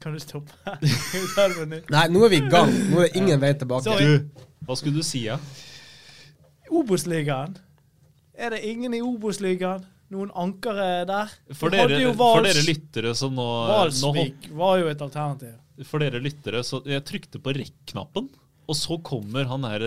Kan du stoppe? Nytt? Nei, nå er vi i gang. Nå er det ingen vei tilbake. Sorry. Hva skulle du si, ja? Obos-ligaen. Er det ingen i Obos-ligaen? Noen ankere der? For dere, for dere lyttere som nå, nå Valsvik var jo et alternativ. For dere lyttere, så jeg trykte på rekk-knappen, og så kommer han her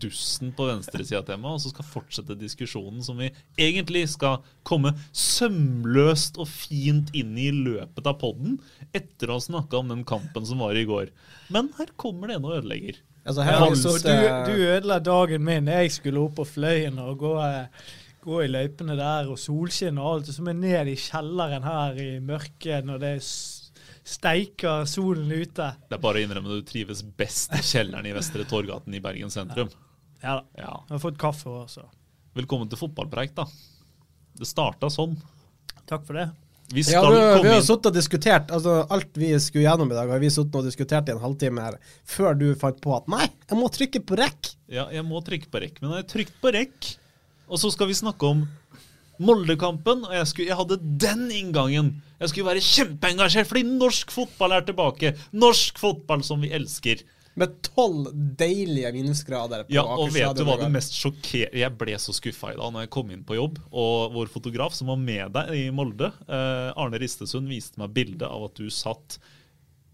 dusten på venstresida til meg, og så skal fortsette diskusjonen som vi egentlig skal komme sømløst og fint inn i løpet av podden, etter å ha snakka om den kampen som var i går. Men her kommer det en og ødelegger. Altså, her Ja, har vi så sittet- du, du ødela dagen min. Jeg skulle opp på Fløyen og gå, eh, gå i løypene der, og solskinn og alt. Og så må jeg ned i kjelleren her i mørket når det steiker solen ute. Det er bare å innrømme at du trives best i kjelleren i Vestre Torgaten i Bergen sentrum. Ja da. Ja. Jeg har fått kaffe også. Velkommen til fotballpreik, da. Det starta sånn. Takk for det. Vi Ja, vi, vi har sittet og diskutert altså alt vi skulle gjennom i dag, har vi sittet og diskutert i en halvtime her, før du fant på at nei, jeg må trykke på rekk. Ja, jeg må trykke på rekk, men jeg har trykt på rekk. Og så skal vi snakke om Moldekampen, og jeg, skulle, jeg hadde den inngangen. Jeg skulle være kjempeengasjert fordi norsk fotball er tilbake. Norsk fotball som vi elsker. Med tolv deilige minusgrader på Ja, og vet du hva det mest sjokkerende Jeg ble så skuffa i dag når jeg kom inn på jobb, og vår fotograf som var med deg i Molde, eh, Arne Ristesund, viste meg bilde av at du satt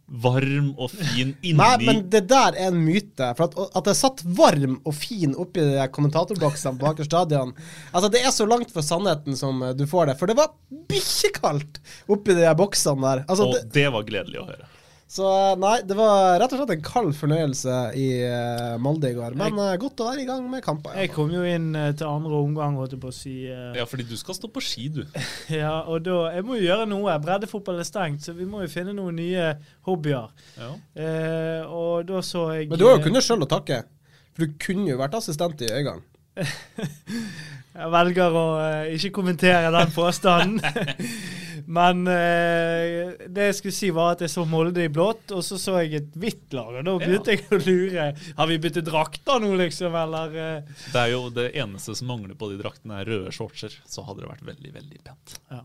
varm og fin inni Nei, men det der er en myte. For at, at jeg satt varm og fin oppi kommentatorboksene på Aker stadion Altså, det er så langt fra sannheten som eh, du får det. For det var bikkjekaldt oppi de boksene der. Altså, Og det, det var gledelig å høre. Så eh, nei, det var rett og slett en kald fornøyelse i eh, Molde i går. Men eh, godt å være i gang med kamper. Jeg kom jo inn til andre omgang, holdt jeg på å si. Uh, Ja, fordi du skal stå på ski, du. Ja, og da Jeg må jo gjøre noe. Breddefotball er stengt, så vi må jo finne noen nye hobbyer. Ja. Uh, og da så jeg Men du har jo kunnet sjøl å takke. For du kunne jo vært assistent i Øygang. Jeg velger å uh, ikke kommentere den påstanden. Men eh, det jeg skulle si, var at jeg så Molde i blått, og så så jeg et hvitt lag. Og da begynte jeg å lure. Har vi byttet drakter nå, liksom? Eller eh? Det er jo det eneste som mangler på de draktene, er røde shortser. Så hadde det vært veldig, veldig pent. Ja.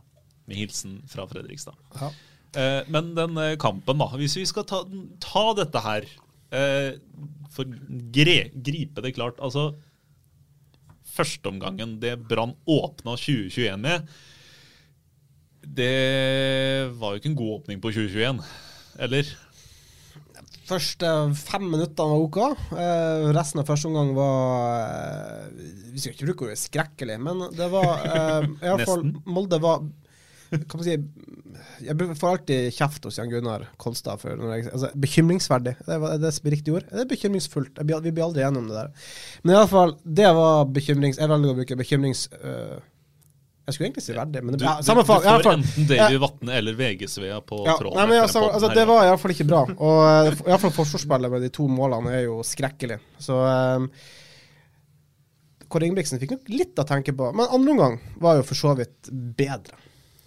Med hilsen fra Fredrikstad. Ja. Eh, men den eh, kampen, da. Hvis vi skal ta, ta dette her eh, For gre, gripe det klart. Altså Førsteomgangen det Brann åpna 2021 med, det var jo ikke en god åpning på 2021. Eller? Første fem minuttene var OK. Eh, resten av første omgang var eh, Vi skal ikke bruke ordet skrekkelig, men det var eh, i hvert fall Molde var Kan man si Jeg får alltid kjeft hos Jan Gunnar Kolstad for jeg, altså, bekymringsverdig. Det er det som er riktig ord. Det er bekymringsfullt. Jeg vi blir aldri enige om det der. Men i hvert fall, det var bekymrings... Jeg velger å bruke bekymrings... øh, jeg skulle egentlig si verdig, men det, Du, ja, du, samme du i alle får fall. enten Davy Vatne eller VG-Svea på Ja, tråden. nei, men etter altså, altså, det var iallfall ikke bra. Og uh, iallfall forsvarsspillet med de to målene er jo skrekkelig. Så um, Kåre Ingebrigtsen fikk nok litt å tenke på. Men andre omgang var jo for så vidt bedre.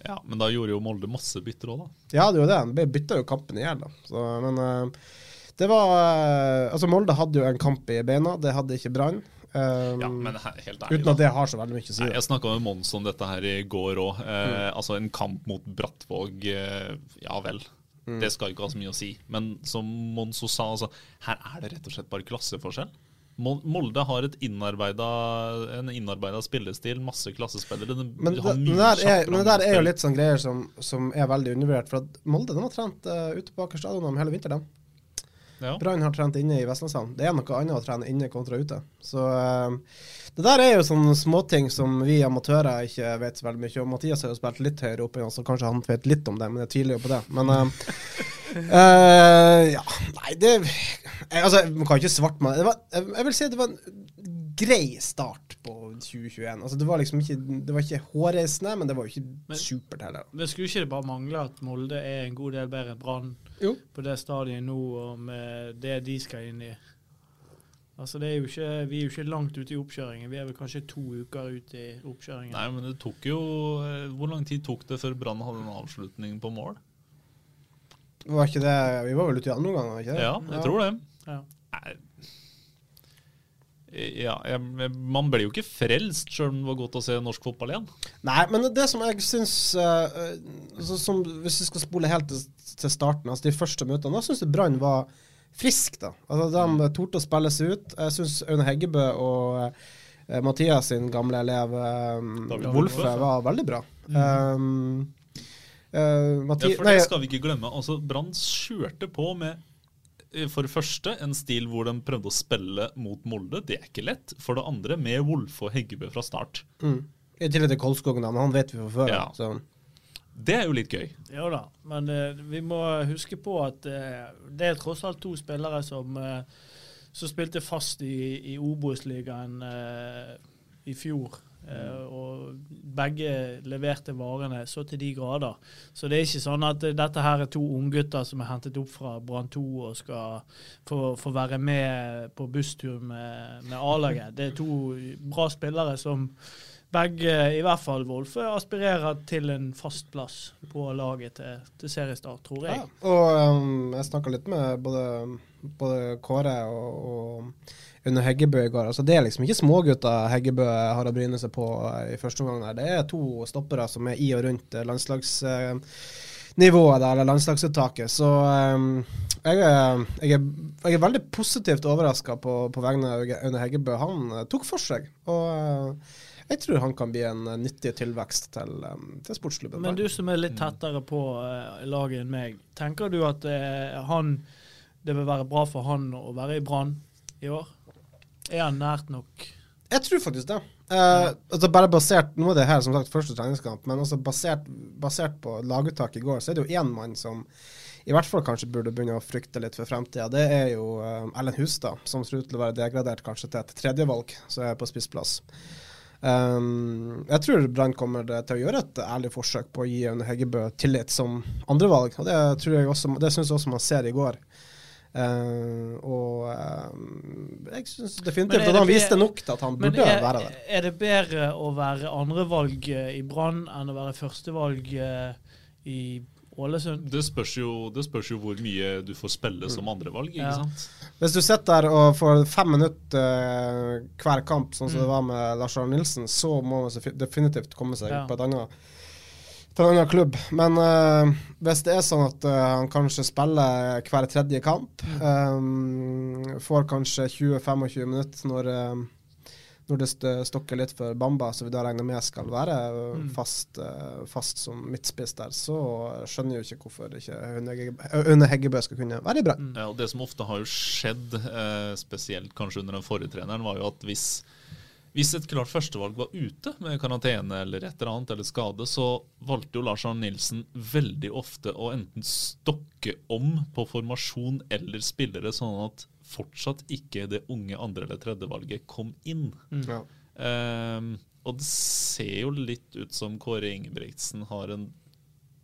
Ja, men da gjorde jo Molde masse bytter òg, da. Ja, det var det. De bytta jo kampen i hjel, da. Så, men uh, det var uh, Altså, Molde hadde jo en kamp i beina. Det hadde ikke Brann. Um, Ja, men he- helt ærlig, uten at det har så veldig mye å si. Nei, jeg snakka med Mons om dette her i går òg. Uh, Mm. Altså en kamp mot Brattvåg, uh, ja vel. Mm. Det skal ikke ha så mye å si. Men som Mons sa, altså, her er det rett og slett bare klasseforskjell. Molde har et innarbeida, en innarbeida spillestil, masse klassespillere. De Men det, der er, men det der er jo litt sånn greier som, som er veldig undervurdert. For at Molde de har trent uh, ute på Aker stadion hele vinteren. Ja. Brann har trent inne i Vestlandshallen. Det er noe annet å trene inne kontra ute. Så eh, det der er jo sånne småting som vi amatører ikke vet så veldig mye om. Mathias har jo spilt litt høyere oppe, så kanskje han vet litt om det, men jeg tviler jo på det. Men uh, uh, ja, nei, det jeg, Altså, man kan ikke svartmale. Det var, jeg, jeg vil si det var en grei start på 2021. Altså, det var liksom ikke Det var ikke hårreisende, men det var jo ikke Men- supert heller. Men skulle ikke det bare mangle at Molde er en god del bedre enn Brann på det stadiet nå, og med det de skal inn i? Altså det er jo ikke, Vi er jo ikke langt ute i oppkjøringen. Vi er vel kanskje to uker ute i oppkjøringen. Nei, men det tok jo eh, Hvor lang tid tok det før Brann hadde en avslutning på mål? Var ikke det Vi var vel ute i andre omgang, var ikke det? Ja, jeg tror det. Ja. Nei. Ja, jeg, man blir jo ikke frelst sjøl om det var godt å se norsk fotball igjen. Nei, men det som jeg syns uh, altså, som, Hvis vi skal spole helt til, til starten, altså de første møtene, da syns jeg Brann var frisk. da. Altså, De torde å spille seg ut. Jeg syns Aune Heggebø og uh, Mathias sin gamle elev um, Wolfe var veldig bra. Um, uh, Ja, for det skal vi ikke glemme. Altså, Brann kjørte på med eh, for det første en stil hvor de prøvde å spille mot Molde. Det er ikke lett. For det andre med Wolfe og Heggebø fra start. mm, I tillegg til Kolskogen, da, men han vet vi fra før. Ja. Så. Det er jo litt gøy. Jo da, men uh, vi må huske på at uh, det er tross alt to spillere som, uh, som spilte fast i, i Obos-ligaen eh, i fjor. eh, og begge leverte varene så til de grader. Så det er ikke sånn at eh, dette her er to unggutter som er hentet opp fra Brann 2 og skal få, få være med på busstur med, med A-laget. Det er to bra spillere som begge, i hvert fall Wolfe, aspirerer til en fast plass på laget til, til seriestart, tror jeg. Ja. Og um, jeg snakka litt med både, både Kåre og, og under Heggebø i går. Altså, det er liksom ikke smågutter Heggebø har å bryne seg på eh, i første omgang. Det er to stoppere som er i og rundt eh, landslagsnivået der, eller landslagsuttaket. Så um, jeg, er, jeg, er, jeg er veldig positivt overraska på, på vegne av Aune Heggebø. Han eh, tok for seg. og eh, jeg tror han kan bli en eh, nyttig tilvekst til, um, til sportsklubben. Men du som er litt tettere på eh, laget enn meg, tenker du at eh, han det vil være bra for han å være i Brann i år? Er han nært nok? Jeg tror faktisk det. Eh, altså bare basert, Nå er det her som sagt første treningskamp, men altså basert, basert på laguttak i går, så er det jo én mann som i hvert fall kanskje burde begynne å frykte litt for fremtida. Det er jo eh, Ellen Hustad, som ser ut til å være degradert kanskje til et tredjevalg, som er på spissplass. Um, jeg tror Brann kommer til å gjøre et ærlig forsøk på å gi Aune Heggebø tillit som andrevalg, og det tror jeg også, det syns jeg også man ser i går. Uh, og eh, jeg syns definitivt at han viste nok til at han burde er, være der. er det bedre å være andrevalg eh, i Brann enn å være førstevalg i i Ålesund? Det spørs jo, det spørs jo hvor mye du får spille som andrevalg. ikke Ja. sant? Hvis du sitter der og får fem minutter eh, hver kamp, sånn som Mm. det var med Lars Arne Nilsen, så må man definitivt komme seg Ja. på et annet til en annen klubb. Men uh, hvis det er sånn at uh, han kanskje spiller hver tredje kamp, um, får kanskje 20-25 minutter når, eh, når det stokker litt for Bamba, som vi da regner med skal være eh, Mm. fast, eh, fast som midtspiss der, så skjønner jeg jo ikke hvorfor ikke Aune Heggebø- skal kunne være i Brann. Mm. Ja, og Det som ofte har jo skjedd, eh, spesielt kanskje under den forrige treneren, var jo at hvis, hvis et klart førstevalg var ute med karantene eller et eller annet, eller skade, så valgte jo Lars Arne Nilsen veldig ofte å enten stokke om på formasjon eller spillere, sånn at fortsatt ikke det unge andre- eller tredjevalget kom inn. Ja. Um, og det ser jo litt ut som Kåre Ingebrigtsen har en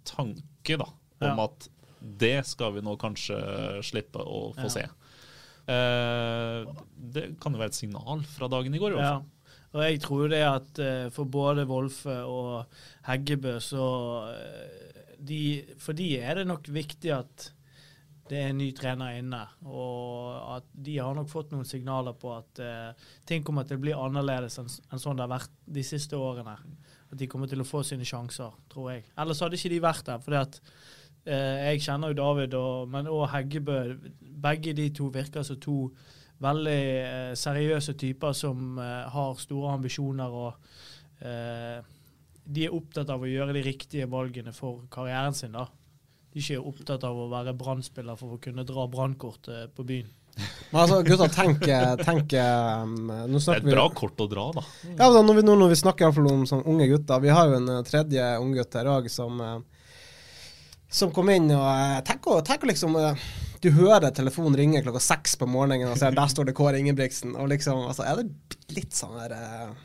tanke da, om Ja. at det skal vi nå kanskje slippe å få Ja. se. Uh, det kan jo være et signal fra dagen i går, i hvert Ja. fall. Og jeg tror det at eh, for både Wolfe og Heggebø, så eh, de, For de er det nok viktig at det er en ny trener inne. Og at de har nok fått noen signaler på at uh, ting kommer til å bli annerledes enn enn sånn det har vært de siste årene. At de kommer til å få sine sjanser, tror jeg. Ellers hadde ikke de vært der. fordi at uh, Jeg kjenner jo David, og, men òg Heggebø. Begge de to virker som to veldig uh, seriøse typer som har store ambisjoner og de er opptatt av å gjøre de riktige valgene for karrieren sin. da. De ikke er opptatt av å være brannspiller for å kunne dra brannkortet på byen. Men altså, gutta, tenk, tenk um, nå Det er et vi bra kort å dra, da. Ja, men da, når vi, nå når vi snakker om sånn unge gutter Vi har jo en eh, tredje unggutt her òg som, eh, som kom inn og eh, Tenk å tenk å liksom eh, Du hører telefonen ringe klokka seks på morgenen, og ser der står det Kåre Ingebrigtsen. Og liksom, altså, er det litt sånn her Jeg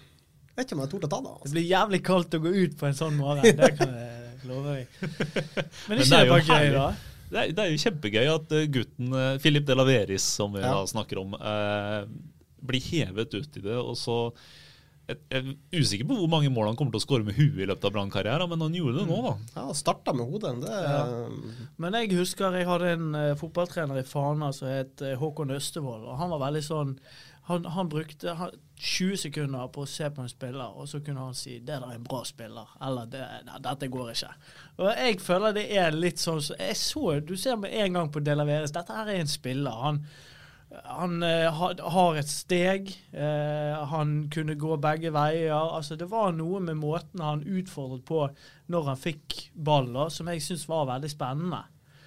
Vet ikke om jeg torde å ta det. Det Altså. blir jævlig kaldt å gå ut på en sånn morgen. Det kan jeg love deg. Men Men det er jo bare gøy, da? Det er, det er jo kjempegøy at eh, gutten eh, Philip de Laveris, som vi Ja. da snakker om, eh, blir hevet ut i det. Og så jeg, er usikker på hvor mange mål han kommer til å skåre med huet i løpet av Brann-karrieren, men han gjorde det nå, da. Ja, Starta med hodet. Det Ja. Men jeg husker jeg hadde en eh, fotballtrener i Fana som het Håkon Østevold. og Han var veldig sånn Han, han brukte han, 20 sekunder på å se på en spiller, og så kunne han si 'det er en bra spiller', eller det, nei, 'dette går ikke'. Og Jeg føler det er litt sånn som, jeg så, Du ser med en gang på Delaveres dette her er en spiller. Han, han eh, har et steg. eh, han kunne gå begge veier. altså Det var noe med måten han utfordret på når han fikk ball, som jeg syns var veldig spennende.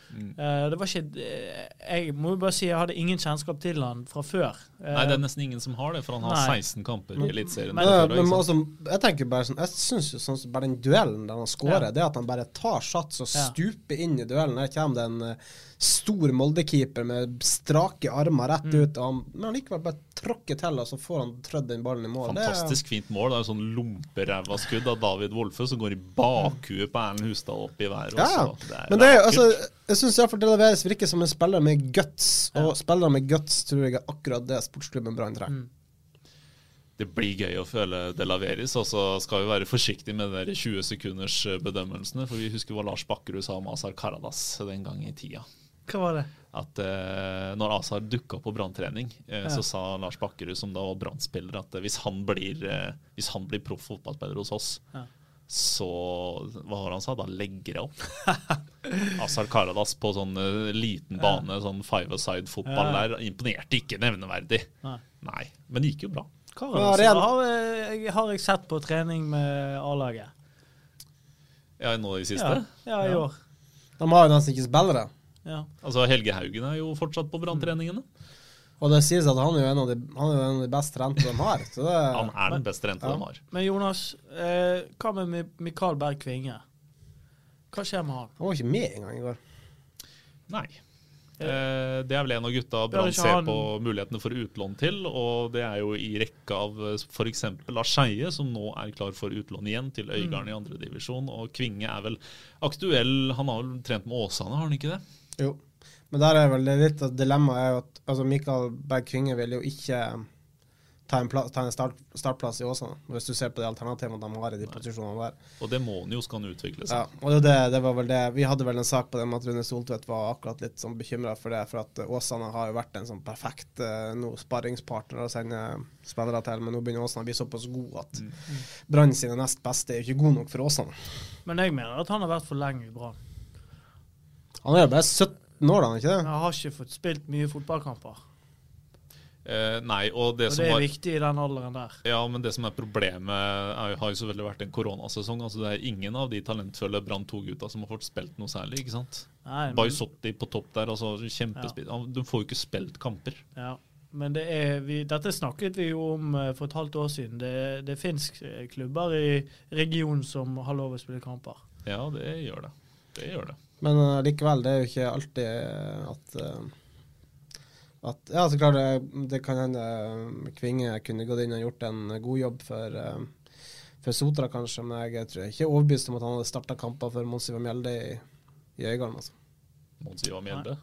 Eh, det var ikke eh, Jeg må jo bare si jeg hadde ingen kjennskap til han fra før. Uh, Nei, det er nesten ingen som har det, for han har Nei. 16 kamper i Eliteserien. Men- men, men, men altså, jeg tenker bare sånn Jeg syns jo sånn bare den duellen der han scorer, Ja. det at han bare tar sats og Ja. stuper inn i duellen. Der kommer det en stor Molde-keeper med strake armer rett Mm. ut, og han, men likevel bare tråkker til, og så får han trødd den ballen i mål. Det Fantastisk fint mål. Det er jo sånn lomperæva skudd av David Wolfe som går i bakhuet på Erlend Hustad opp i været. Ja. Det men det er, altså, jeg syns iallfall det leveres virker som en spiller med guts, og spillere med guts tror jeg er akkurat det sportsklubben Brann trenger. Mm. Det blir gøy å føle det laveres, og så skal vi være forsiktige med de der 20 sekunders bedømmelsene. For vi husker hva Lars Bakkerud sa om Azar Karadas den gang i tida. Hva var det? At eh, når Azar dukka på branntrening, eh, Ja. så sa Lars Bakkerud, som da var brannspiller, at eh, hvis han blir, eh, hvis han blir proff fotballspiller hos oss, Ja. så Hva var det han sa? Da legger jeg opp. Azar Karadas på sånn eh, liten bane, sånn five-a-side-fotball Ja. der, imponerte ikke nevneverdig. Nei. Nei, men det gikk jo bra. Karadas Ja, har, jeg- har jeg sett på trening med A-laget. Ja, nå i Ja, siste. ja, i Ja. år. De har jo nesten ikke spillere. Ja. Altså, Helge Haugen er jo fortsatt på branntreningene. Og det sies at han er jo en av de, han er en av de best trente de har. Så det, Han er den best trente Ja. de har. Men Jonas, eh, hva med Mikael Berg Kvinge? Hva skjer med han? han var ikke med engang i går. Nei. Eh, det er vel en av gutta Brann ser han- på mulighetene for utlån til, og det er jo i rekke av f.eks. Lars Skeie, som nå er klar for utlån igjen til Øygarden i andredivisjon, og Kvinge er vel aktuell Han har vel trent med Åsane, har han ikke det? Jo. Men der er vel det litt av dilemmaet er jo at altså Mikael Berg Kvinge vil jo ikke ta en, plass, ta en start, startplass i Åsane, hvis du ser på de alternativene de har i de posisjonene der. Og det må han jo, skal han utvikle Ja, seg. og det, det, var vel det Vi hadde vel en sak på det med at Rune Soltvedt var akkurat litt sånn bekymra for det, for at eh, Åsane har jo vært en sånn perfekt eh, no, sparringspartner å sende spillere til, men nå begynner Åsane å bli såpass god at Brann sine nest beste er jo ikke god nok for Åsane. Men jeg mener at han har vært for lenge i Brann. Han er jo bare 17 år, da, ikke det? Han har ikke fått spilt mye fotballkamper. Eh, nei, og det Og som det er har, viktig i den alderen der. Ja, men det som er problemet, er, har jo selvfølgelig vært en koronasesong. altså Det er ingen av de talentfulle Brann 2-gutta som har fått spilt noe særlig. ikke sant? Nei, men, Baisotti på topp der, altså kjempespill. Ja. Du får jo ikke spilt kamper. ja. men det er, vi, dette snakket vi jo om eh, for et halvt år siden. Det, det fins klubber i regionen som har lov å spille kamper. Ja, det gjør det. Det gjør det. Men uh, likevel, det er jo ikke alltid eh, at eh, at, ja, så klart det, det kan hende Kvinge kunne gått inn og gjort en god jobb for, for Sotra, kanskje, men jeg tror jeg er ikke overbevist om at han hadde starta kamper for Mons Ivar Mjelde i, i Øygarden. Altså. Mons Ivar Mjelde.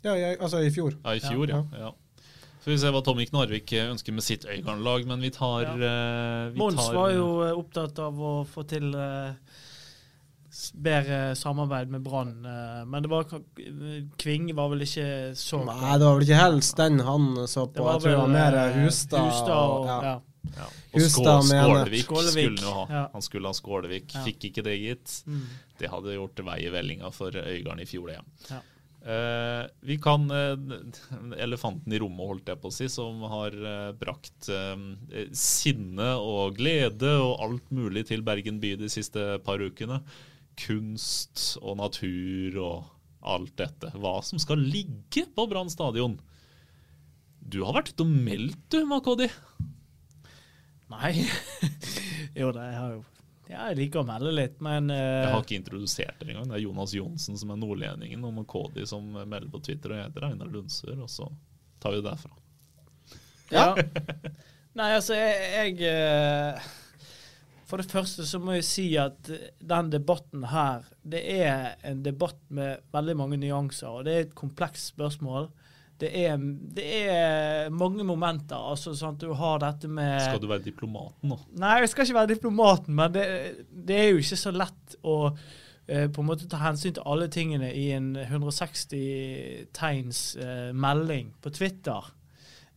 Ja, jeg, altså i fjor. Ja, i fjor, ja. ja. Så vi ser hva Tommy Knarvik ønsker med sitt Øygarden-lag, men vi tar, eh, vi Mons tar var jo opptatt av å få til s- bedre samarbeid med Brann, eh, men det var Kving var vel ikke så Nei, det var vel ikke helst den han så på. Jeg tror det var mer eh, Hustad. Hustad og, ja. ja. ja. Og Hustad Skålevik, Skålevik, skulle han jo ha. ja. Han skulle ha Skålevik. Ja. Fikk ikke det, gitt. Mm. Det hadde gjort vei i vellinga for Øygarden i fjor, det. Ja. Eh, vi kan uh, Elefanten i rommet, holdt jeg på å si, som har uh, brakt sinne og glede og alt mulig til Bergen by de siste par ukene. Kunst og natur og alt dette. Hva som skal ligge på Brann stadion. Du har vært ute og meldt, du, Makodi. Nei. jo det jeg har jo ja, Jeg liker å melde litt, men uh... Jeg har ikke introdusert dere engang. Det er Jonas Johnsen som er nordlendingen, og Makodi som melder på Twitter. Og jeg heter Einar Lundsør, og så tar vi det derfra. Ja. Nei, altså, jeg, jeg eh, For det første så må jeg si at den debatten her, det er en debatt med veldig mange nyanser, og det er et komplekst spørsmål. Det er, det er mange momenter. altså sånn at Du har dette med Skal du være diplomaten nå? Nei, jeg skal ikke være diplomaten, men det, det er jo ikke så lett å eh, på en måte ta hensyn til alle tingene i en 160 tegns eh, melding på Twitter.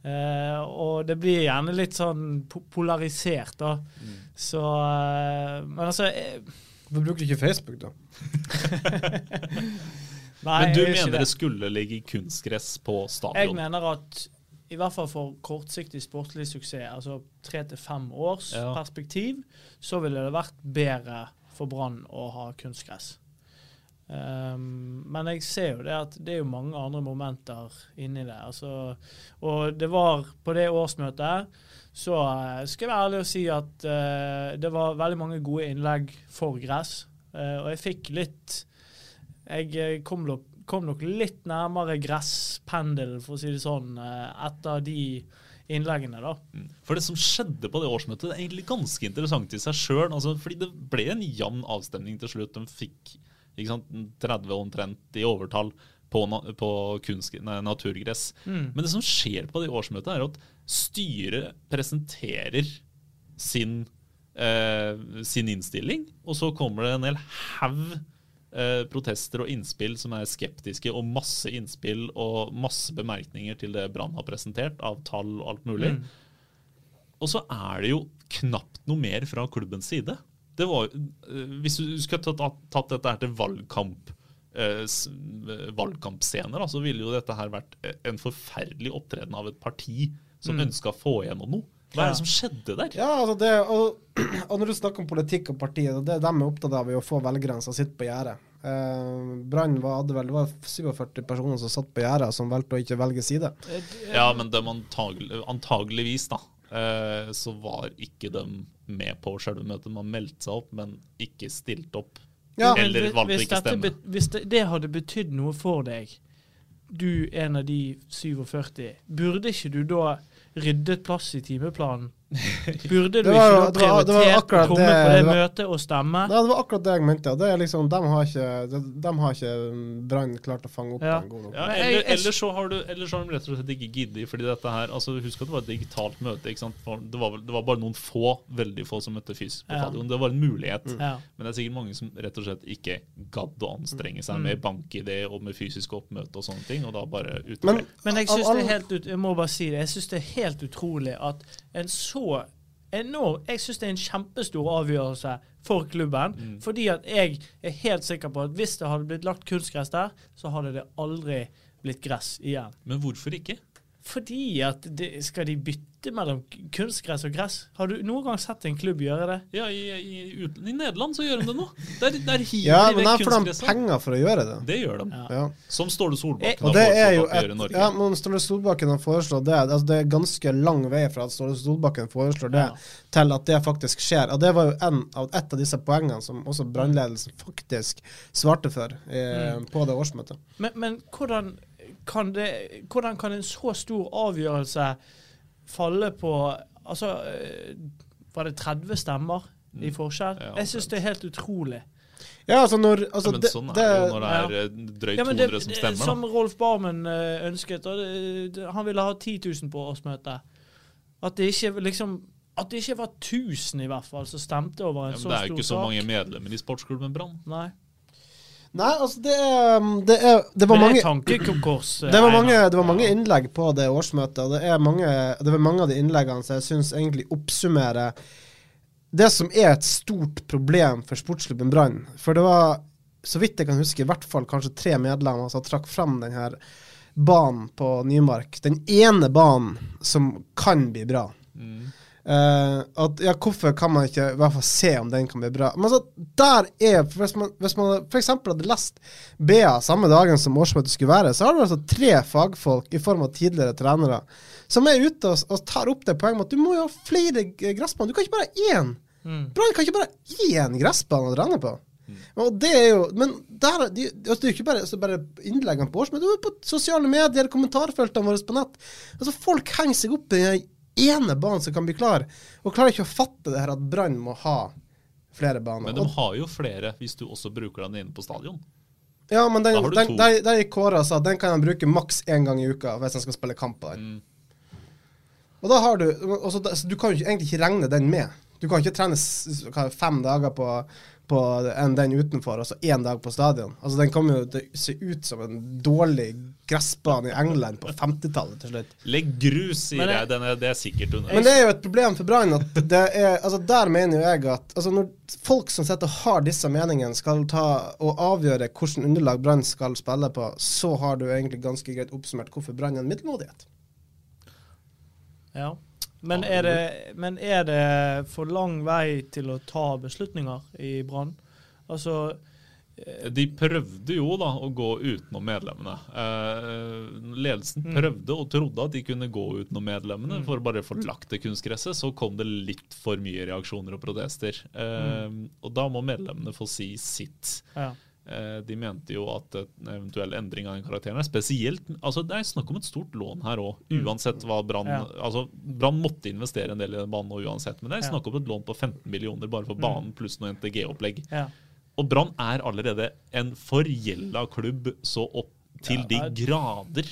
Eh, og det blir gjerne litt sånn po polarisert, da. Så eh, Men altså eh, Hvorfor bruker du ikke Facebook, da? Nei, Men du jeg mener det. det skulle ligge kunstgress på Jeg mener at i hvert fall for kortsiktig sportslig suksess, altså tre til fem års Ja. perspektiv, så ville det vært bedre for Brann å ha kunstgress. Um, men jeg ser jo det at det er jo mange andre momenter inni det. Altså, og det var på det årsmøtet så eh, skal jeg være ærlig og si at uh, det var veldig mange gode innlegg for gress. Uh, og jeg fikk litt Jeg kom nok, kom nok litt nærmere gresspendelen, for å si det sånn, uh, etter de innleggene, da. For det som skjedde på det årsmøtet, det er egentlig ganske interessant i seg sjøl. Altså, fordi det ble en jevn avstemning til slutt. De fikk 30 omtrent i overtall på, på kunst, nei, naturgress. Mm. Men det som skjer på det årsmøtet, er at styret presenterer sin, eh, sin innstilling, og så kommer det en hel haug eh, protester og innspill som er skeptiske, og masse innspill og masse bemerkninger til det Brann har presentert, av tall og alt mulig. Og så er det jo knapt noe mer fra klubbens side. Det var, eh, hvis du skulle tatt, tatt dette her til valgkamp, eh, eh, valgkampscener, så ville jo dette her vært eh, en forferdelig opptreden av et parti som Mm. ønska å få igjennom noe. Hva er det som skjedde der? Ja, altså det, og, og når du snakker om politikk og partiet, og det de er opptatt av, er å få velgerne som sitter på gjerdet. Eh, Brann hadde vel, det var 47 personer som satt på gjerdet, som valgte å ikke velge side. Ja, men de antagel, antageligvis, da, eh, så var ikke de med på selve møtet. Man meldte seg opp, men ikke stilt opp. Ja. Eller valgte hvis ikke dette stemme. Hvis det, det hadde betydd noe for deg, du en av de 47, burde ikke du da ryddet plass i timeplanen? Burde du var ikke da det var- det var prioritert å komme det- på det det var- møtet og stemme? Det var akkurat det jeg mente. Det er liksom, de har ikke, de, de har ikke Brann klart å fange opp Ja. den gode Ja, eller, eller, så har du, eller så har de rett og slett ikke giddet. fordi dette her, altså Husk at det var et digitalt møte. ikke sant? For Det var, det var bare noen få, veldig få som møtte fysisk på Ja. Det var en mulighet. Ja. Men det er sikkert mange som rett og slett ikke gadd å anstrenge seg Mm. med bank-ID og med fysisk oppmøte og sånne ting, og da bare uteble. Men Men jeg synes det er helt ut, jeg må bare si det, jeg synes det er helt utrolig at en så enorm Jeg synes det er en kjempestor avgjørelse for klubben. Mm. Fordi at jeg er helt sikker på at hvis det hadde blitt lagt kunstgress der, så hadde det aldri blitt gress igjen. Men hvorfor ikke? Fordi at det, Skal de bytte mellom kunstgress og gress? Har du noen gang sett en klubb gjøre det? Ja, i, i, uten, I Nederland så gjør de det nå. Der, der hiver Ja, de men vekk der får de penger for å gjøre det. Det gjør de. Ja. Ja. Som Ståle Solbakken Og har det har foreslått jo at vi i Norge. ja, men Ståle Solbakken har foreslått det. Altså det er ganske lang vei fra at Ståle Solbakken foreslår det, Ja. til at det faktisk skjer. Og det var jo en av, et av disse poengene som også brannledelsen faktisk svarte for eh, Mm. på det årsmøtet. Men, men hvordan, kan det, hvordan kan en så stor avgjørelse falle på Altså, eh, var det 30 stemmer i forskjell? Mm. Jeg syns det er helt utrolig. Ja, altså når altså ja, men det, sånn er det, det jo når det er eh, drøyt Ja, det, 200 som stemmer. som. Rolf Barmen eh, ønsket, og det, det, han ville ha 10 000 på årsmøtet. At det ikke liksom At det ikke var 1000 i hvert fall som stemte over en Ja, stor sak. det er jo ikke så sak. mange medlemmer i sportsklubben Brann. Nei. Altså det er Det, er, det var mange det tankekors. eh, det var, mange, det var mange innlegg på det årsmøtet, og det er mange, det var mange av de innleggene som jeg syns egentlig oppsummerer det som er et stort problem for sportsklubben Brann. For det var, så vidt jeg kan huske, i hvert fall kanskje tre medlemmer som trakk fram den her banen på Nymark. Den ene banen som kan bli bra. Eh, at ja, Hvorfor kan man ikke i hvert fall se om den kan bli bra? Men altså, der er Hvis man, hvis man f.eks. hadde lest BA samme dagen som årsmøtet skulle være, så har du altså tre fagfolk i form av tidligere trenere som er ute og, og tar opp det poenget med at du må jo ha flere gressbaner. Du kan ikke bare ha én. Brann kan ikke bare ha én gressbane å trene på. Og det er jo, Men der, er de, altså det er jo ikke bare, altså bare innleggene på årsmøtet, det er jo på sosiale medier, kommentarfeltene våre på nett. Altså Folk henger seg opp i den ene banen som kan bli klar, og klarer ikke å fatte det her at Brann må ha flere baner. Men de har jo flere hvis du også bruker den inne på stadion. ja, men den, den, der, der gikk Kåre og sa at den kan han bruke maks én gang i uka hvis han skal spille kamp på den. Og da har du også, Du kan jo egentlig ikke regne den med. Du kan ikke trene fem dager på, på enn den utenfor, altså så én dag på stadion. Altså Den kommer jo til å se ut som en dårlig gressbane i England på 50-tallet til slutt. Legg grus, sier det- jeg. Den er, det er sikkert under. Men det er jo et problem for Brann Altså Der mener jo jeg at altså når folk som sitter og har disse meningene, skal ta og avgjøre hvilket underlag Brann skal spille på, så har du egentlig ganske greit oppsummert hvorfor Brann er en middelmådighet. Ja. Men er, det, men er det for lang vei til å ta beslutninger i Brann? Altså De prøvde jo da å gå utenom medlemmene. Eh, ledelsen Mm. prøvde og trodde at de kunne gå utenom medlemmene for å bare få lagt det kunstgresset. Så kom det litt for mye reaksjoner og protester. Eh, Og da må medlemmene få si sitt. Ja. Eh, De mente jo at en eventuell endring av den karakteren er spesielt altså Det er snakk om et stort lån her òg, uansett hva Brann Ja. altså Brann måtte investere en del i den banen uansett, men det er snakk om et lån på 15 millioner bare for banen pluss noe NTG-opplegg. ja. Og Brann er allerede en forgjelda klubb så opp til de grader.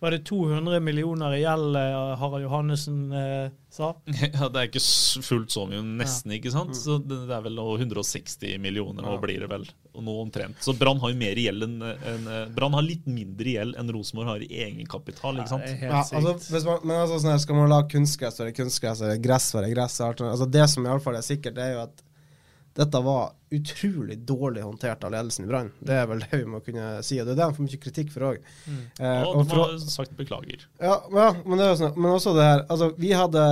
Var det 200 millioner i gjeld eh, Harald Johannessen eh, sa? Ja, Det er ikke fullt så mye, nesten, ikke sant? Så det er vel 160 millioner nå, blir det vel. Og noe omtrent. Så Brann har jo mer gjeld enn enn, eh, Brann har litt mindre gjeld enn Rosenborg har i egenkapital, ikke sant? Ja, altså, hvis man, men altså, sånn her, skal man lage kunstgress, være det kunstgress, eller gress, så er gress. Altså, det som i alle fall er sikkert, det er jo at dette var utrolig dårlig håndtert av ledelsen i Brann. Det er vel det vi må kunne si, og det er det de får mye kritikk for òg. Eh, Og de har sagt beklager. ja, ja, men sånn, men også det her Altså, vi hadde,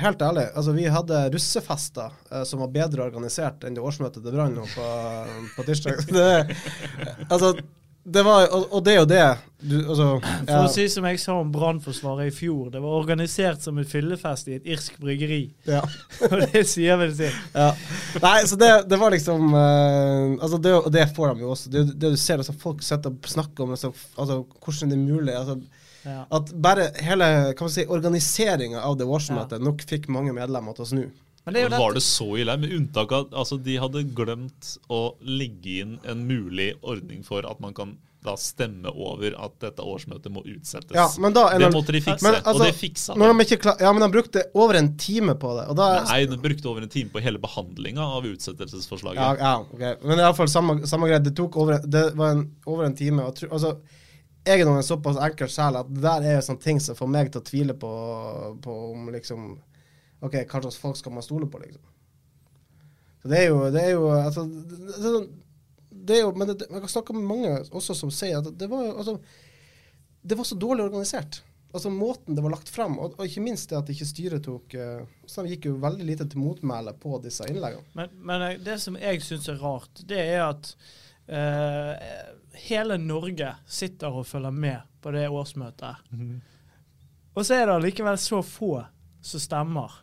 helt ærlig, altså vi hadde russefester eh, som var bedre organisert enn det årsmøtet til Brann nå på, på tirsdag. Det, altså, det var og, og det er jo det du, altså, For å si som jeg sa om Brannforsvaret i fjor, det var organisert som et fyllefest i et irsk bryggeri. ja. Og det sier vel sitt. Ja. Nei, så det, det var liksom uh, Altså det, Og det får de jo også. Det, det du ser, altså folk sitter og snakker om altså, altså, hvordan det er mulig. Altså, Ja. at bare hele kan man si, organiseringa av det årsmøtet nok fikk mange medlemmer til å snu. Men det er jo Var det så ille? Med unntak av altså de hadde glemt å legge inn en mulig ordning for at man kan da stemme over at dette årsmøtet må utsettes. Ja, men da det måtte de fikse, Men, altså, og det fiksa når de. de ikke klar, Ja, men de brukte over en time på det. Og da, Nei, de brukte over en time på hele behandlinga av utsettelsesforslaget. ja, ja, ok. Men iallfall samme, samme greie. Det tok over, det var en, over en time. Og, altså, jeg er nå en såpass enkel sjel at det der er jo sånne ting som får meg til å tvile på, på om liksom OK, hva slags folk skal man stole på, liksom? Så det er jo, det er jo altså, det, det, er sånn- det er jo, Men det, jeg har snakka med mange også som sier at det var altså, Det var så dårlig organisert. Altså Måten det var lagt fram, og, og ikke minst det at ikke styret tok uh, Så de gikk jo veldig lite til motmæle på disse innleggene. Men, men eh, det som jeg syns er rart, det er at uh, hele Norge sitter og følger med på det årsmøtet. Og så er det allikevel så få som stemmer.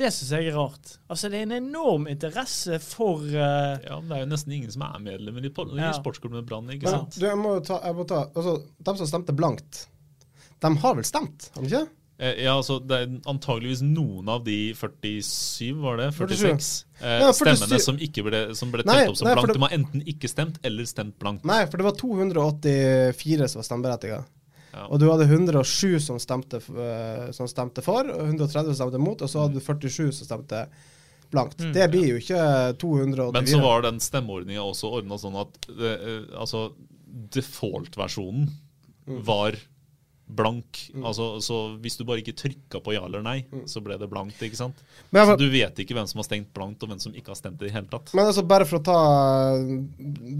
Det syns jeg er rart. Altså Det er en enorm interesse for uh... Ja, men Det er jo nesten ingen som er medlemmer i, i Ja. sportsklubben Brann. ikke Men sant? du, jeg må ta, jeg må ta altså, De som stemte blankt, de har vel stemt, har de ikke? Eh, Ja, altså Det er antageligvis noen av de 47, var det? 47. 46 eh, Ja, 47. stemmene som, ikke ble, som ble Nei, opp som nei, blankt. det- De har enten ikke stemt eller stemt blankt. Nei, for det var 284 som var stemmeberettiga. Ja. Og du hadde 107 som stemte, eh, som stemte for, og 130 som stemte mot, og så hadde du 47 som stemte blankt. det blir jo ikke 284. Men så var den stemmeordninga også ordna sånn at eh, eh, altså default-versjonen Mm. var blank. Altså, så hvis du bare ikke trykka på ja eller nei, så ble det blankt. ikke sant? Men, Så du vet ikke hvem som har stengt blankt, og hvem som ikke har stemt det i det hele tatt. men altså, bare for å ta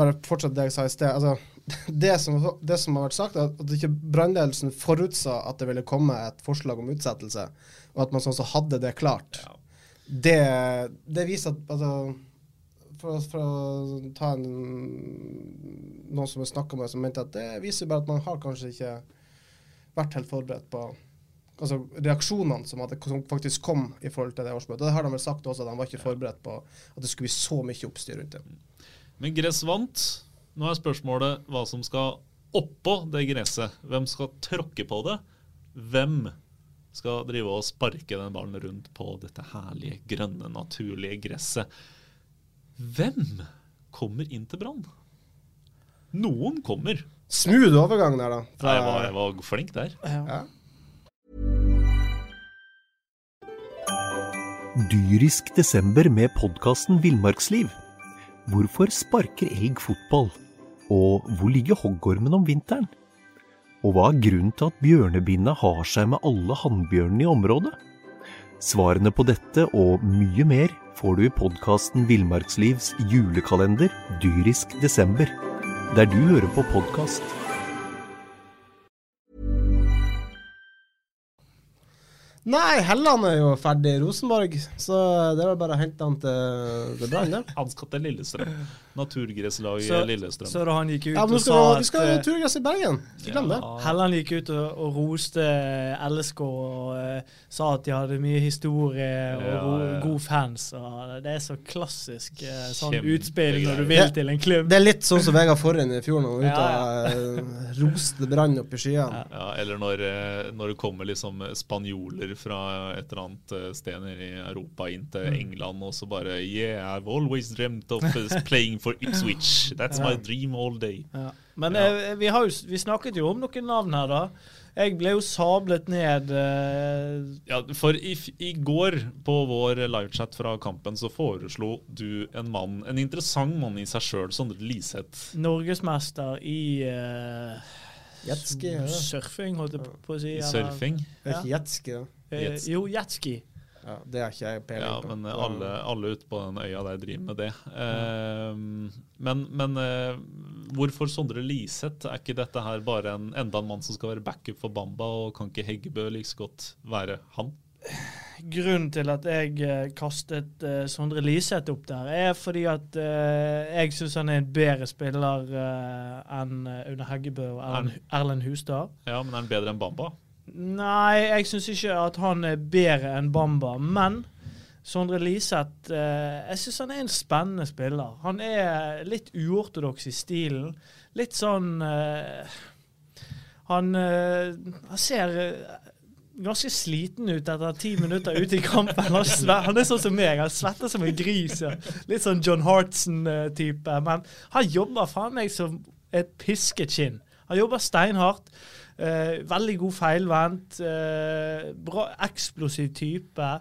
Bare fortsette det jeg sa i sted. Altså, det, som, det som har vært sagt, er at ikke brannledelsen forutsa at det ville komme et forslag om utsettelse, og at man sånn så hadde det klart. Det, det viser at altså, for, for å ta en, noen som jeg snakka med, som mente at det viser bare at man har kanskje ikke vært helt forberedt på altså reaksjonene som, hadde, som faktisk kom i forhold til det årsmøtet. Det har de vel sagt også, at de var ikke forberedt på at det skulle bli så mye oppstyr rundt det. Men gress vant. Nå er spørsmålet hva som skal oppå det gresset. Hvem skal tråkke på det? Hvem skal drive og sparke den ballen rundt på dette herlige, grønne, naturlige gresset? Hvem kommer inn til Brann? Noen kommer. Smooth overgang der, da. Nei, jeg, var, jeg var flink der. Ja. Dyrisk desember med podkasten Villmarksliv. Hvorfor sparker elg fotball? Og hvor ligger hoggormen om vinteren? Og hva er grunnen til at bjørnebinna har seg med alle hannbjørnene i området? Svarene på dette og mye mer får du i podkasten Villmarkslivs julekalender Dyrisk desember, der du hører på podkast. Nei, Helland er jo ferdig i Rosenborg, så det er vel bare å hente han til, til Brann, det. Han skal til Lillestrøm. Naturgresslaget Lillestrøm. så da han gikk ut Ja, og sa at vi skal eh, ha turgress i Bergen. Ikke glem det. Helland gikk ut og, og roste LSK og uh, sa at de hadde mye historie og Ja, ja. god fans. Og det er så klassisk eh, sånn utspill når du vil til en klubb. Det er litt sånn som Vegard Forhen i fjor, når han var ute og eh, roste Brann opp i skyene. Ja, eller når, eh, når det kommer liksom spanjoler fra et eller annet sted nede i Europa inn til Mm. England, og så bare Yeah, I've always dreamt of playing for Ipswich. That's my dream all day. Ja. Men Ja. eh, vi, har jo, vi snakket jo om noen navn her, da. Jeg ble jo sablet ned eh, Ja, for i, i går på vår livechat fra kampen så foreslo du en mann, en interessant mann i seg sjøl, Sondre Liseth. norgesmester i uh... Jetski, ja. surfing, holdt jeg på å si. I surfing. Er jetski, da. Eh, Jetski. jo, jetski. Ja, det er ikke jeg peiling Ja, på. men alle, alle ute på den øya der driver med det. Eh, men men eh, hvorfor Sondre Liseth? Er ikke dette her bare en, enda en mann som skal være backup for Bamba, og kan ikke Heggebø like så godt være han? Grunnen til at jeg eh, kastet uh, Sondre Liseth opp der, er fordi at uh, jeg syns han er en bedre spiller uh, enn Une Heggebø og Erlend, Erlend Hustad. Ja, men er han bedre enn Bamba? Nei, jeg syns ikke at han er bedre enn Bamba, men Sondre Liseth eh, Jeg syns han er en spennende spiller. Han er litt uortodoks i stilen. Litt sånn eh, han, eh, han ser eh, ganske sliten ut etter ti minutter ute i kampen. Han, han er sånn som meg, han svetter som en gris. Ja. Litt sånn John Hartson-type. Men han jobber faen meg som et pisket kinn. Han jobber steinhardt. Eh, veldig god feilvendt. Eh, bra eksplosiv type.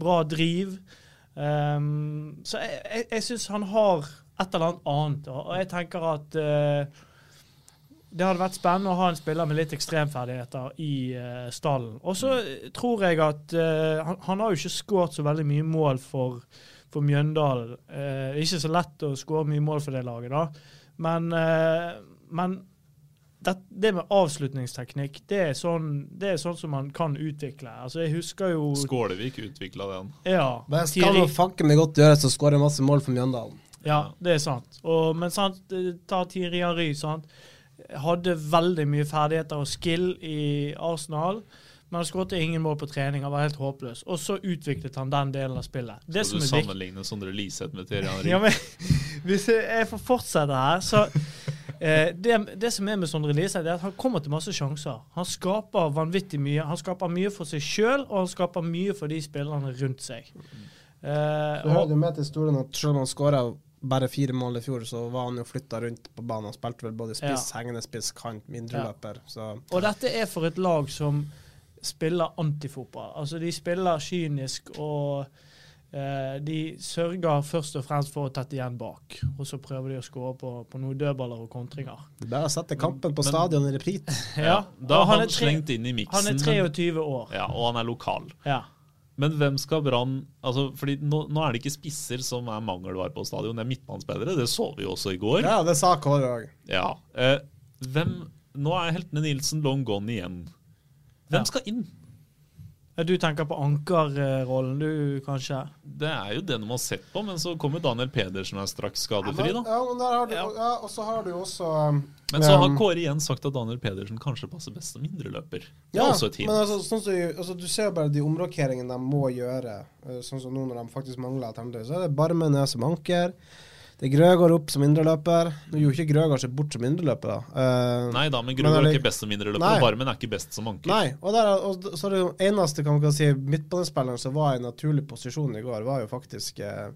Bra driv. Um, så jeg, jeg, jeg syns han har et eller annet annet. Og, jeg tenker at eh, det hadde vært spennende å ha en spiller med litt ekstremferdigheter i eh, stallen. Og så tror jeg at eh, han, han har jo ikke skåret så veldig mye mål for, for Mjøndalen. Eh, ikke så lett å skåre mye mål for det laget, da. Men, eh, men det, det med avslutningsteknikk, det er, sånn, det er sånn som man kan utvikle. Altså, jeg husker jo Skålevik utvikla den. Ja. Men jeg skal jo nå fanken meg godt gjøres å jeg masse mål for Mjøndalen. Ja, det er sant. Og, men sant, eh, ta Thierry Henry. Sant? Hadde veldig mye ferdigheter og skill i Arsenal, men han skåret ingen mål på trening. Han var helt håpløs. Og så utviklet han den delen av spillet. Det Skal som du er sammenligne Sondre Liseth med Thierry Henry? ja, men, Hvis jeg jeg får fortsette her, så eh, det, det som er med Sondre Lise, er at han kommer til masse sjanser. Han skaper vanvittig mye. Han skaper mye for seg sjøl, og han skaper mye for de spillerne rundt seg. Eh, Du hører jo med til historien at selv om han skåra bare fire mål i fjor, så var han jo flytta rundt på banen. Han spilte vel både spiss, hengende spiss, kant, mindreløper. Ja. Og dette er for et lag som spiller antifotball. Altså, de spiller kynisk og de sørger først og fremst for å tette igjen bak, og så prøver de å skåre på, på noen dødballer og kontringer. Det er bare å sette kampen på stadion i reprit. Ja, Da har han, tre- slengt inn i miksen. Han er 23 år. Ja, og han er lokal. Ja. Men hvem skal Brann altså, fordi nå, nå er det ikke spisser som er mangelvare på stadion, det er midtbanespillere. Det så vi jo også i går. Ja, det sa Kåre òg. Ja. Eh, hvem Nå er heltene Nilsen long gone igjen. Hvem Ja. skal inn? Du tenker på ankerrollen, du, kanskje? Det er jo det de har sett på, men så kommer Daniel Pedersen og er straks skadefri, da. Ja, men der har du, Ja. ja, og så har du også um, Men så har um, Kåre igjen sagt at Daniel Pedersen kanskje passer best som indreløper. Ja, er også et hint. men altså, sånn som, altså, du ser bare de omrokeringene de må gjøre, eh, sånn som nå når de faktisk mangler alternativ. Så er det Barmen ned som anker. Det er Grøgaard opp som indreløper. Nå gjorde ikke Grøgaard seg bort som indreløper. Eh, Nei da, men Grøgaard er ikke best som indreløper, Nei. og Barmen er ikke best som anker. Nei, og, der, er- og så er det jo eneste kan man si, midtbanespilleren som var i naturlig posisjon i går, var jo faktisk uh,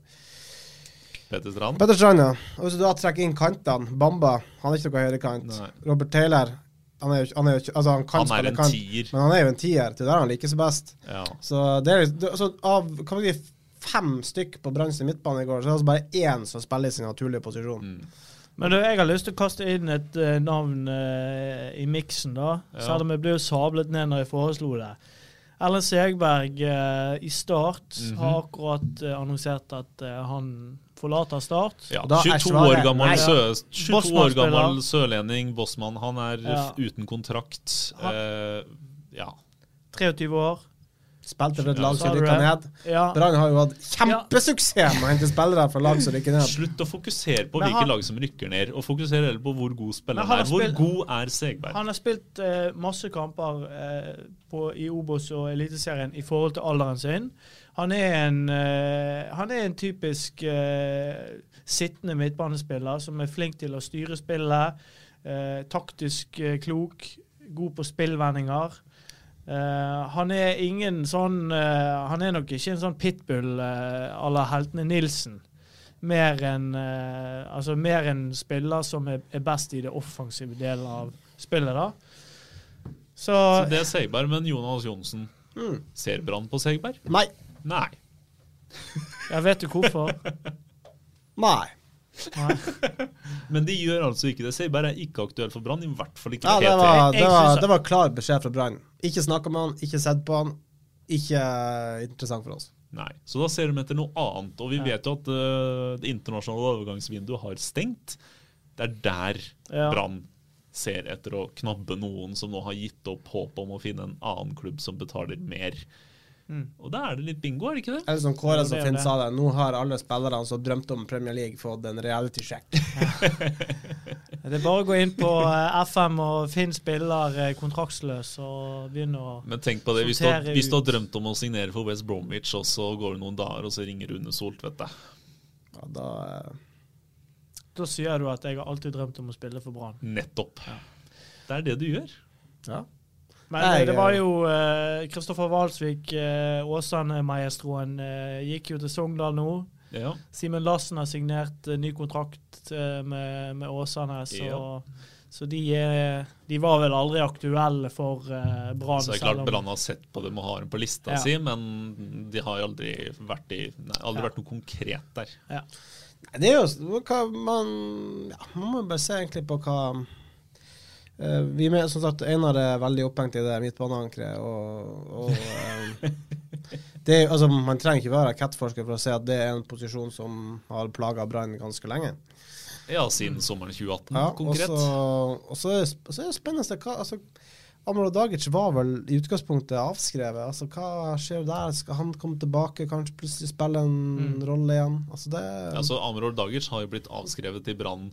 Petter Strand. Petter Strand, ja. Og hvis du da trekker inn kantene, Bamba, han er ikke noe høyrekant. Robert Taylor, han er jo han er jo altså han kan Han er en kant, tier. men han er jo en tier. Det er der han liker seg best. Ja. Så det er det, altså, Av kan vi si, fem stykk på Brann sin midtbane i går, så er det altså bare én som spiller i sin naturlige posisjon. Mm. Men du, jeg har lyst til å kaste inn et uh, navn uh, i miksen, da. Ja. Selv om jeg ble jo sablet ned når jeg foreslo det. Ellen Segberg uh, i Start Mhm. har akkurat annonsert at han forlater Start. Ja, Og da er 22 år gammel, nei. sø, 22 år gammel sørlending, Bossmann. Han er Ja. uten kontrakt. Eh, ja. 23 år. Spilte for et lag som rykka ned. Ja. Brann har jo hatt kjempesuksess med å hente spillere fra lag som rykker ned. Slutt å fokusere på hvilke lag som rykker ned, og fokusere heller på hvor god spilleren er. Hvor spilt- god er Segberg? Han har spilt eh, masse kamper eh, på, i Obos og Eliteserien i forhold til alderen sin. Han er en, eh, han er en typisk eh, sittende midtbanespiller som er flink til å styre spillet. Eh, taktisk eh, klok, god på spillvendinger. Eh, han er ingen sånn uh, Han er nok ikke en sånn pitbull uh, à la heltene Nilsen. Mer enn uh, altså mer en spiller som er, er best i det offensive delen av spillet, da. Så, Så det er Segberg, men Jonas Johnsen Mm. Ser Brann på Segberg? Nei. Nei. jeg vet jo hvorfor. Nei. Nei. Men de gjør altså ikke det. Segberg er ikke aktuell for Brann, i hvert fall ikke Ja, det var, det var, det var klar beskjed fra Brann. Ikke snakka med han, ikke sett på han. Ikke interessant for oss. Nei, Så da ser de etter noe annet. Og vi Ja. vet jo at uh, det internasjonale overgangsvinduet har stengt. Det er der Ja. Brann ser etter å knabbe noen som nå har gitt opp håp om å finne en annen klubb som betaler mer. Mm. Og da er det litt bingo, er det ikke det? Eller som Kåre så som Finn sa det, nå har alle spillerne som drømte om Premier League, fått en reality-sjekk. Det er bare å gå inn på eh, FM og finn spiller eh, kontraktsløs og begynne å Men tenk på det, hvis du, har, hvis du har drømt om å signere for West Bromwich, og så går det noen dager, og så ringer Rune Soltvedt deg. Ja, da, eh, Da sier du at jeg har alltid drømt om å spille for Brann. Nettopp. Det er det du gjør. ja. Men Nei, eh, det var jo Kristoffer Kristoffer Walsvik, uh, Åsane-maestroen, uh, gikk jo til Sogndal nå. Ja. Simen Lassen har signert eh, ny kontrakt eh, med, med Åsane, så, Ja. så de, de var vel aldri aktuelle for eh, Brann. Så det er klart Brann har sett på dem og har dem på lista Ja. si, men de har aldri vært, i, nei, aldri Ja. vært noe konkret der. Ja. Det er jo hva man ja, Man må bare se egentlig på hva eh, Vi med, som sagt, Einar er veldig opphengt i det midtbaneankeret, og, og eh, det, er- altså, Man trenger ikke være rakettforsker for å se at det er en posisjon som har plaga Brann ganske lenge. Ja, siden sommeren 2018, Ja, konkret. og så er er det spennende hva altså, Amro Dagic var vel i utgangspunktet avskrevet. Altså, Hva skjer der? Skal han komme tilbake, kanskje plutselig spille en Mm. rolle igjen? Altså, det Altså, Amror Dagic har jo blitt avskrevet i Brann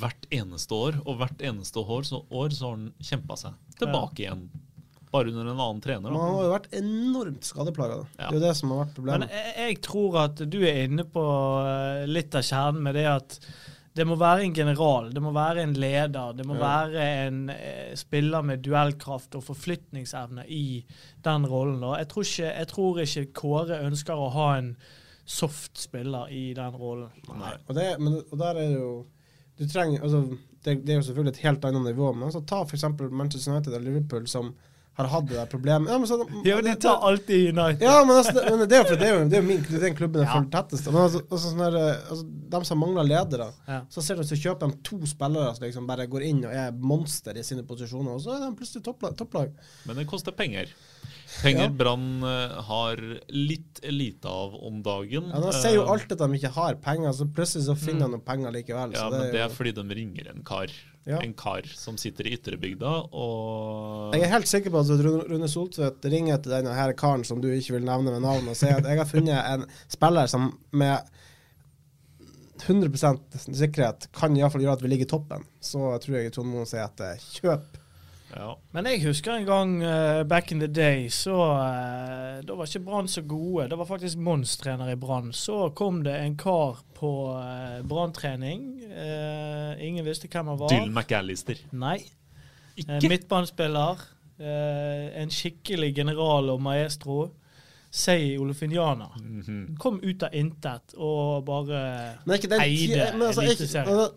hvert eneste år, og hvert eneste år så, år så har han kjempa seg tilbake igjen. Bare under en annen trener. Men han har jo vært enormt skadeplaga. da. Ja. Det er jo det som har vært Men problemet. jeg, jeg tror at du er inne på eh, litt av kjernen med det at det må være en general, det må være en leder, det må Ja. være en eh, spiller med duellkraft og forflytningsevne i den rollen. Da. Jeg, tror ikke, jeg tror ikke Kåre ønsker å ha en soft spiller i den rollen. Nei. Og, det, men, og der er det jo Du trenger altså, det, det er jo selvfølgelig et helt annet nivå, men altså, ta f.eks. Manchester United eller Liverpool, som har hatt det der problemet. Ja, men så, Ja, de tar alltid United. ja, men, altså, det, men det er jo det er jo, det er jo min, det er den klubben jeg Ja. følger tettest. Men altså, altså, sånn der, eh, altså, de som mangler ledere, Ja. så ser du så kjøper de to spillere som liksom bare går inn og er monster i sine posisjoner, og så er de plutselig topplag. topplag. Men det koster penger. Penger Ja. Brann eh, har litt lite av om dagen. Ja, de sier jo alt alltid at de ikke har penger, så plutselig så finner de noen penger likevel. Ja, det men det det er er fordi de ringer en kar. Ja. En kar som sitter i ytrebygda og jeg er helt sikker på at Rune Rune Soltvedt ringer til denne her karen som du ikke vil nevne med navn, og sier at jeg har funnet en spiller som med 100% sikkerhet kan iallfall gjøre at vi ligger i toppen. Så tror jeg Trond Moen sier at eh, kjøp. Ja. Men jeg husker en gang uh, back in the day, så uh, Da var ikke Brann så gode. Det var faktisk Mons trener i Brann. Så kom det en kar på uh, Brann-trening. Uh, ingen visste hvem han var. Dylan McAllister. Nei. Ikke? midtbanespiller. Eh, en skikkelig general og maestro. Sei Olofiniana. Mm -hmm. Kom ut av intet og bare Men er ikke den eide altså, er, Eliteserien. altså,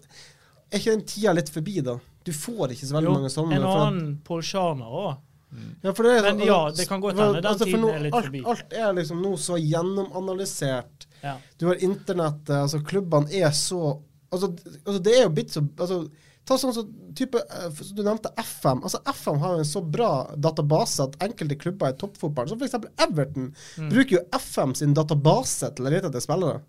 er ikke den tida litt forbi, da? Du får ikke så veldig Jo, mange sånne. en for annen Paul Scharner òg. Ja, for det er, Men ja, det kan godt hende. Den altså, tiden er litt alt, forbi. Alt er liksom nå så gjennomanalysert. Ja. Du har internettet, altså klubbene er så Altså, altså det er jo blitt så altså, Ta sånn som type eh, Du nevnte FM. Altså FM har jo en så bra database at enkelte klubber i toppfotballen, som f.eks. Everton, Mm. bruker jo FM sin database til å lete etter spillere.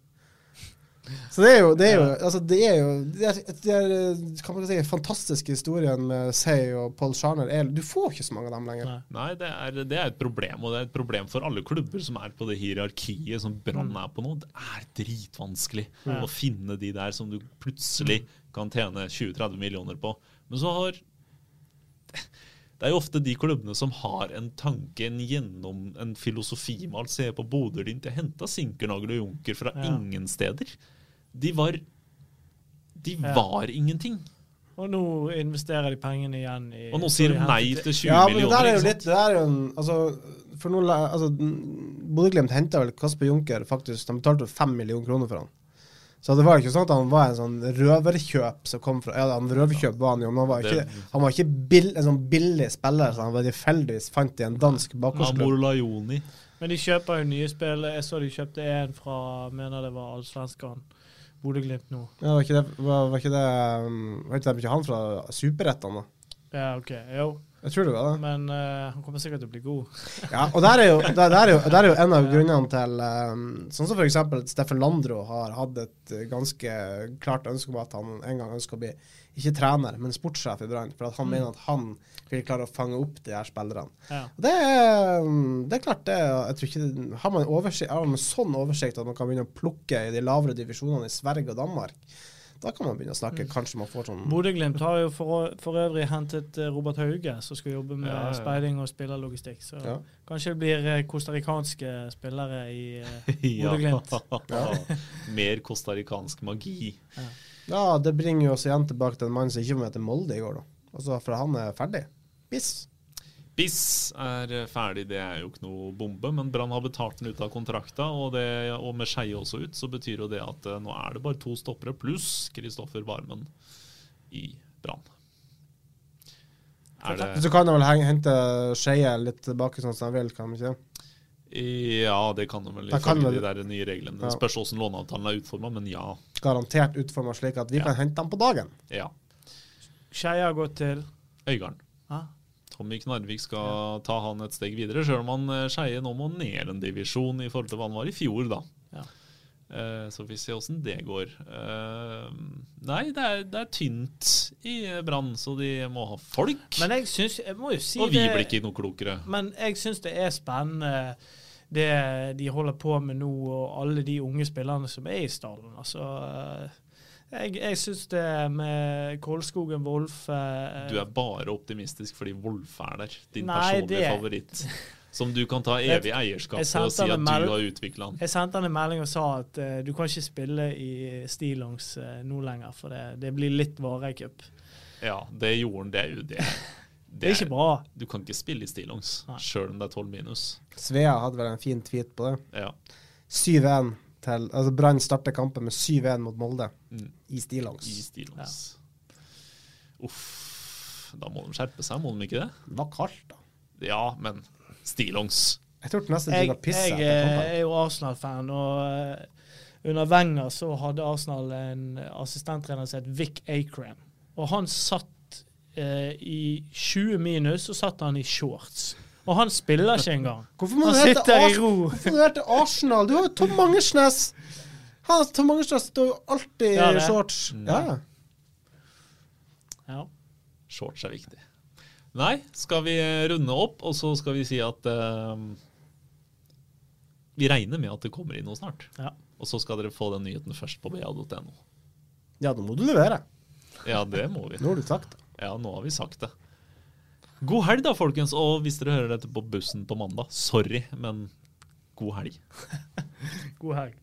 Så det er jo Det er jo, altså det er jo det er, det er, kan man si, fantastiske historien med Say og Paul Scharner. Er, du får ikke så mange av dem lenger. Nei. Nei, det er, det er et problem, og det er et problem for alle klubber som er på det hierarkiet som Brann Mm. er på nå. Det er dritvanskelig å finne de der som du plutselig kan tjene 20-30 millioner på. Men så har Det er jo ofte de klubbene som har en tanke, en gjennom, en filosofi med alt. Se på Bodø-Glimt. Jeg henta Sinkernagel og Junker fra Ja. ingen steder. De var De Ja. var ingenting. Og nå investerer de pengene igjen i Og nå sier de nei til 20 Ja, men det der er jo litt? Det er jo en Altså, for nå altså, Bodø-Glimt henta vel Kasper Junker, faktisk. De betalte fem millioner kroner for han. Så det var ikke sånn at han var en sånn røverkjøp som kom fra Ja, han røverkjøp var han jo, men han var ikke, han var ikke bill, en sånn billig spiller som han bare tilfeldigvis fant i en dansk bakgårdsklubb. Men de kjøper jo nye spill. Jeg så de kjøpte en fra mener det var Allsvenskan. Bodø-Glimt nå. Ja, var ikke det, var, var ikke det um, Var ikke det ikke han fra superrettene, da? Ja, OK. Jo. Jeg tror det var det. Men uh, han kommer sikkert til å bli god. Ja, og der er jo, der, der er jo, der er jo en av grunnene til um, Sånn som f.eks. at Steffen Landro har hatt et ganske klart ønske om at han en gang ønsker å bli ikke trener, men sportssjef i Brann. For at han mener at han vil klare å fange opp de her spillerne. Ja. Det det er klart, det jeg tror ikke, Har man, oversikt, har man sånn oversikt at man kan begynne å plukke i de lavere divisjonene i Sverige og Danmark, da kan man begynne å snakke. Kanskje man får sånn Bodø-Glimt har jo for, for øvrig hentet eh, Robert Hauge, som skal jobbe med Ja, ja. speiding og spillerlogistikk. Så Ja. kanskje det blir eh, costaricanske spillere i eh, Bodø-Glimt. Mer costaricansk magi. Ja, det bringer jo oss igjen tilbake til en mann som ikke var med til Molde i går, da. Altså, for han er ferdig. Biss. Biss er eh, ferdig, det er jo ikke noe bombe, men Brann har betalt den ut av kontrakta, og, det, og med Skeie også ut, så betyr jo det at eh, nå er det bare to stoppere pluss Kristoffer Barmen i Brann. Det Så kan han vel hente Skeie litt tilbake sånn som han vil, kan han ikke det? Ja, det kan de vel ifølge de der nye reglene. Det spørs hvordan låneavtalen er utforma, men ja. Garantert utforma slik at vi Ja. kan hente dem på dagen. ja. Skeie har gått til Øygarden. ah, Tommy Knarvik skal ta han et steg videre, sjøl om han eh, Skeie nå må ned en divisjon i forhold til hva han var i fjor, da. Ja. Eh, så vi ser åssen det går. Eh, nei, det er, det er tynt i Brann, så de må ha folk. Men jeg syns Jeg må jo si og vi det blir ikke noe klokere. Men jeg syns det er spennende det de holder på med nå, og alle de unge spillerne som er i stallen. Altså, jeg, jeg syns det med Kolskogen, Wolf eh, Du er bare optimistisk fordi Wolf er der. Din Nei, personlige det- favoritt. Som du kan ta evig eierskap til og si at du har utvikla han. Jeg sendte han en melding og sa at uh, du kan ikke spille i stillongs uh, nå lenger, for det, det blir litt Varecup. Ja, det gjorde han. Det er jo det. Det er ikke bra. Du kan ikke spille i stillongs, sjøl om det er 12 minus. Svea hadde vel en fin tweet på det. Ja. 7-1 til Altså Brann starter kampen med 7-1 mot Molde Mm. i stillongs. I stillongs. Uff. Da må de skjerpe seg, må de ikke det? Det var kaldt, da. Ja, men stillongs. Jeg tror nesten du Jeg, skal pisse jeg etter eh, er jo Arsenal-fan, og eh, under Wenger så hadde Arsenal en assistenttrener som het Vic Akram. Og han satt eh, i 20 minus, og satt han i shorts. Og han spiller ikke engang. Hvorfor må Han du hete sitter i ro. Hvorfor må du hete Arsenal? Du har jo Tom Mangersnes! Han, Tom Mangersnes står jo alltid i shorts. Ja. Ja. Shorts er viktig. Nei, skal vi runde opp, og så skal vi si at uh, Vi regner med at det kommer inn noe snart. Ja. Og så skal dere få den nyheten først på ba.no. ja, da må du levere. Ja, det må vi. Nå har du sagt det. Ja, nå har vi sagt det. God helg da, folkens. Og hvis dere hører dette på bussen på mandag, sorry, men god helg. God helg.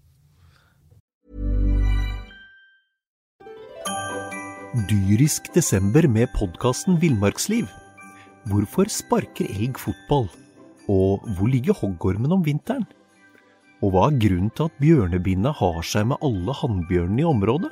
Dyrisk desember med podkasten Villmarksliv. Hvorfor sparker elg fotball? Og hvor ligger hoggormen om vinteren? Og hva er grunnen til at bjørnebinna har seg med alle hannbjørnene i området?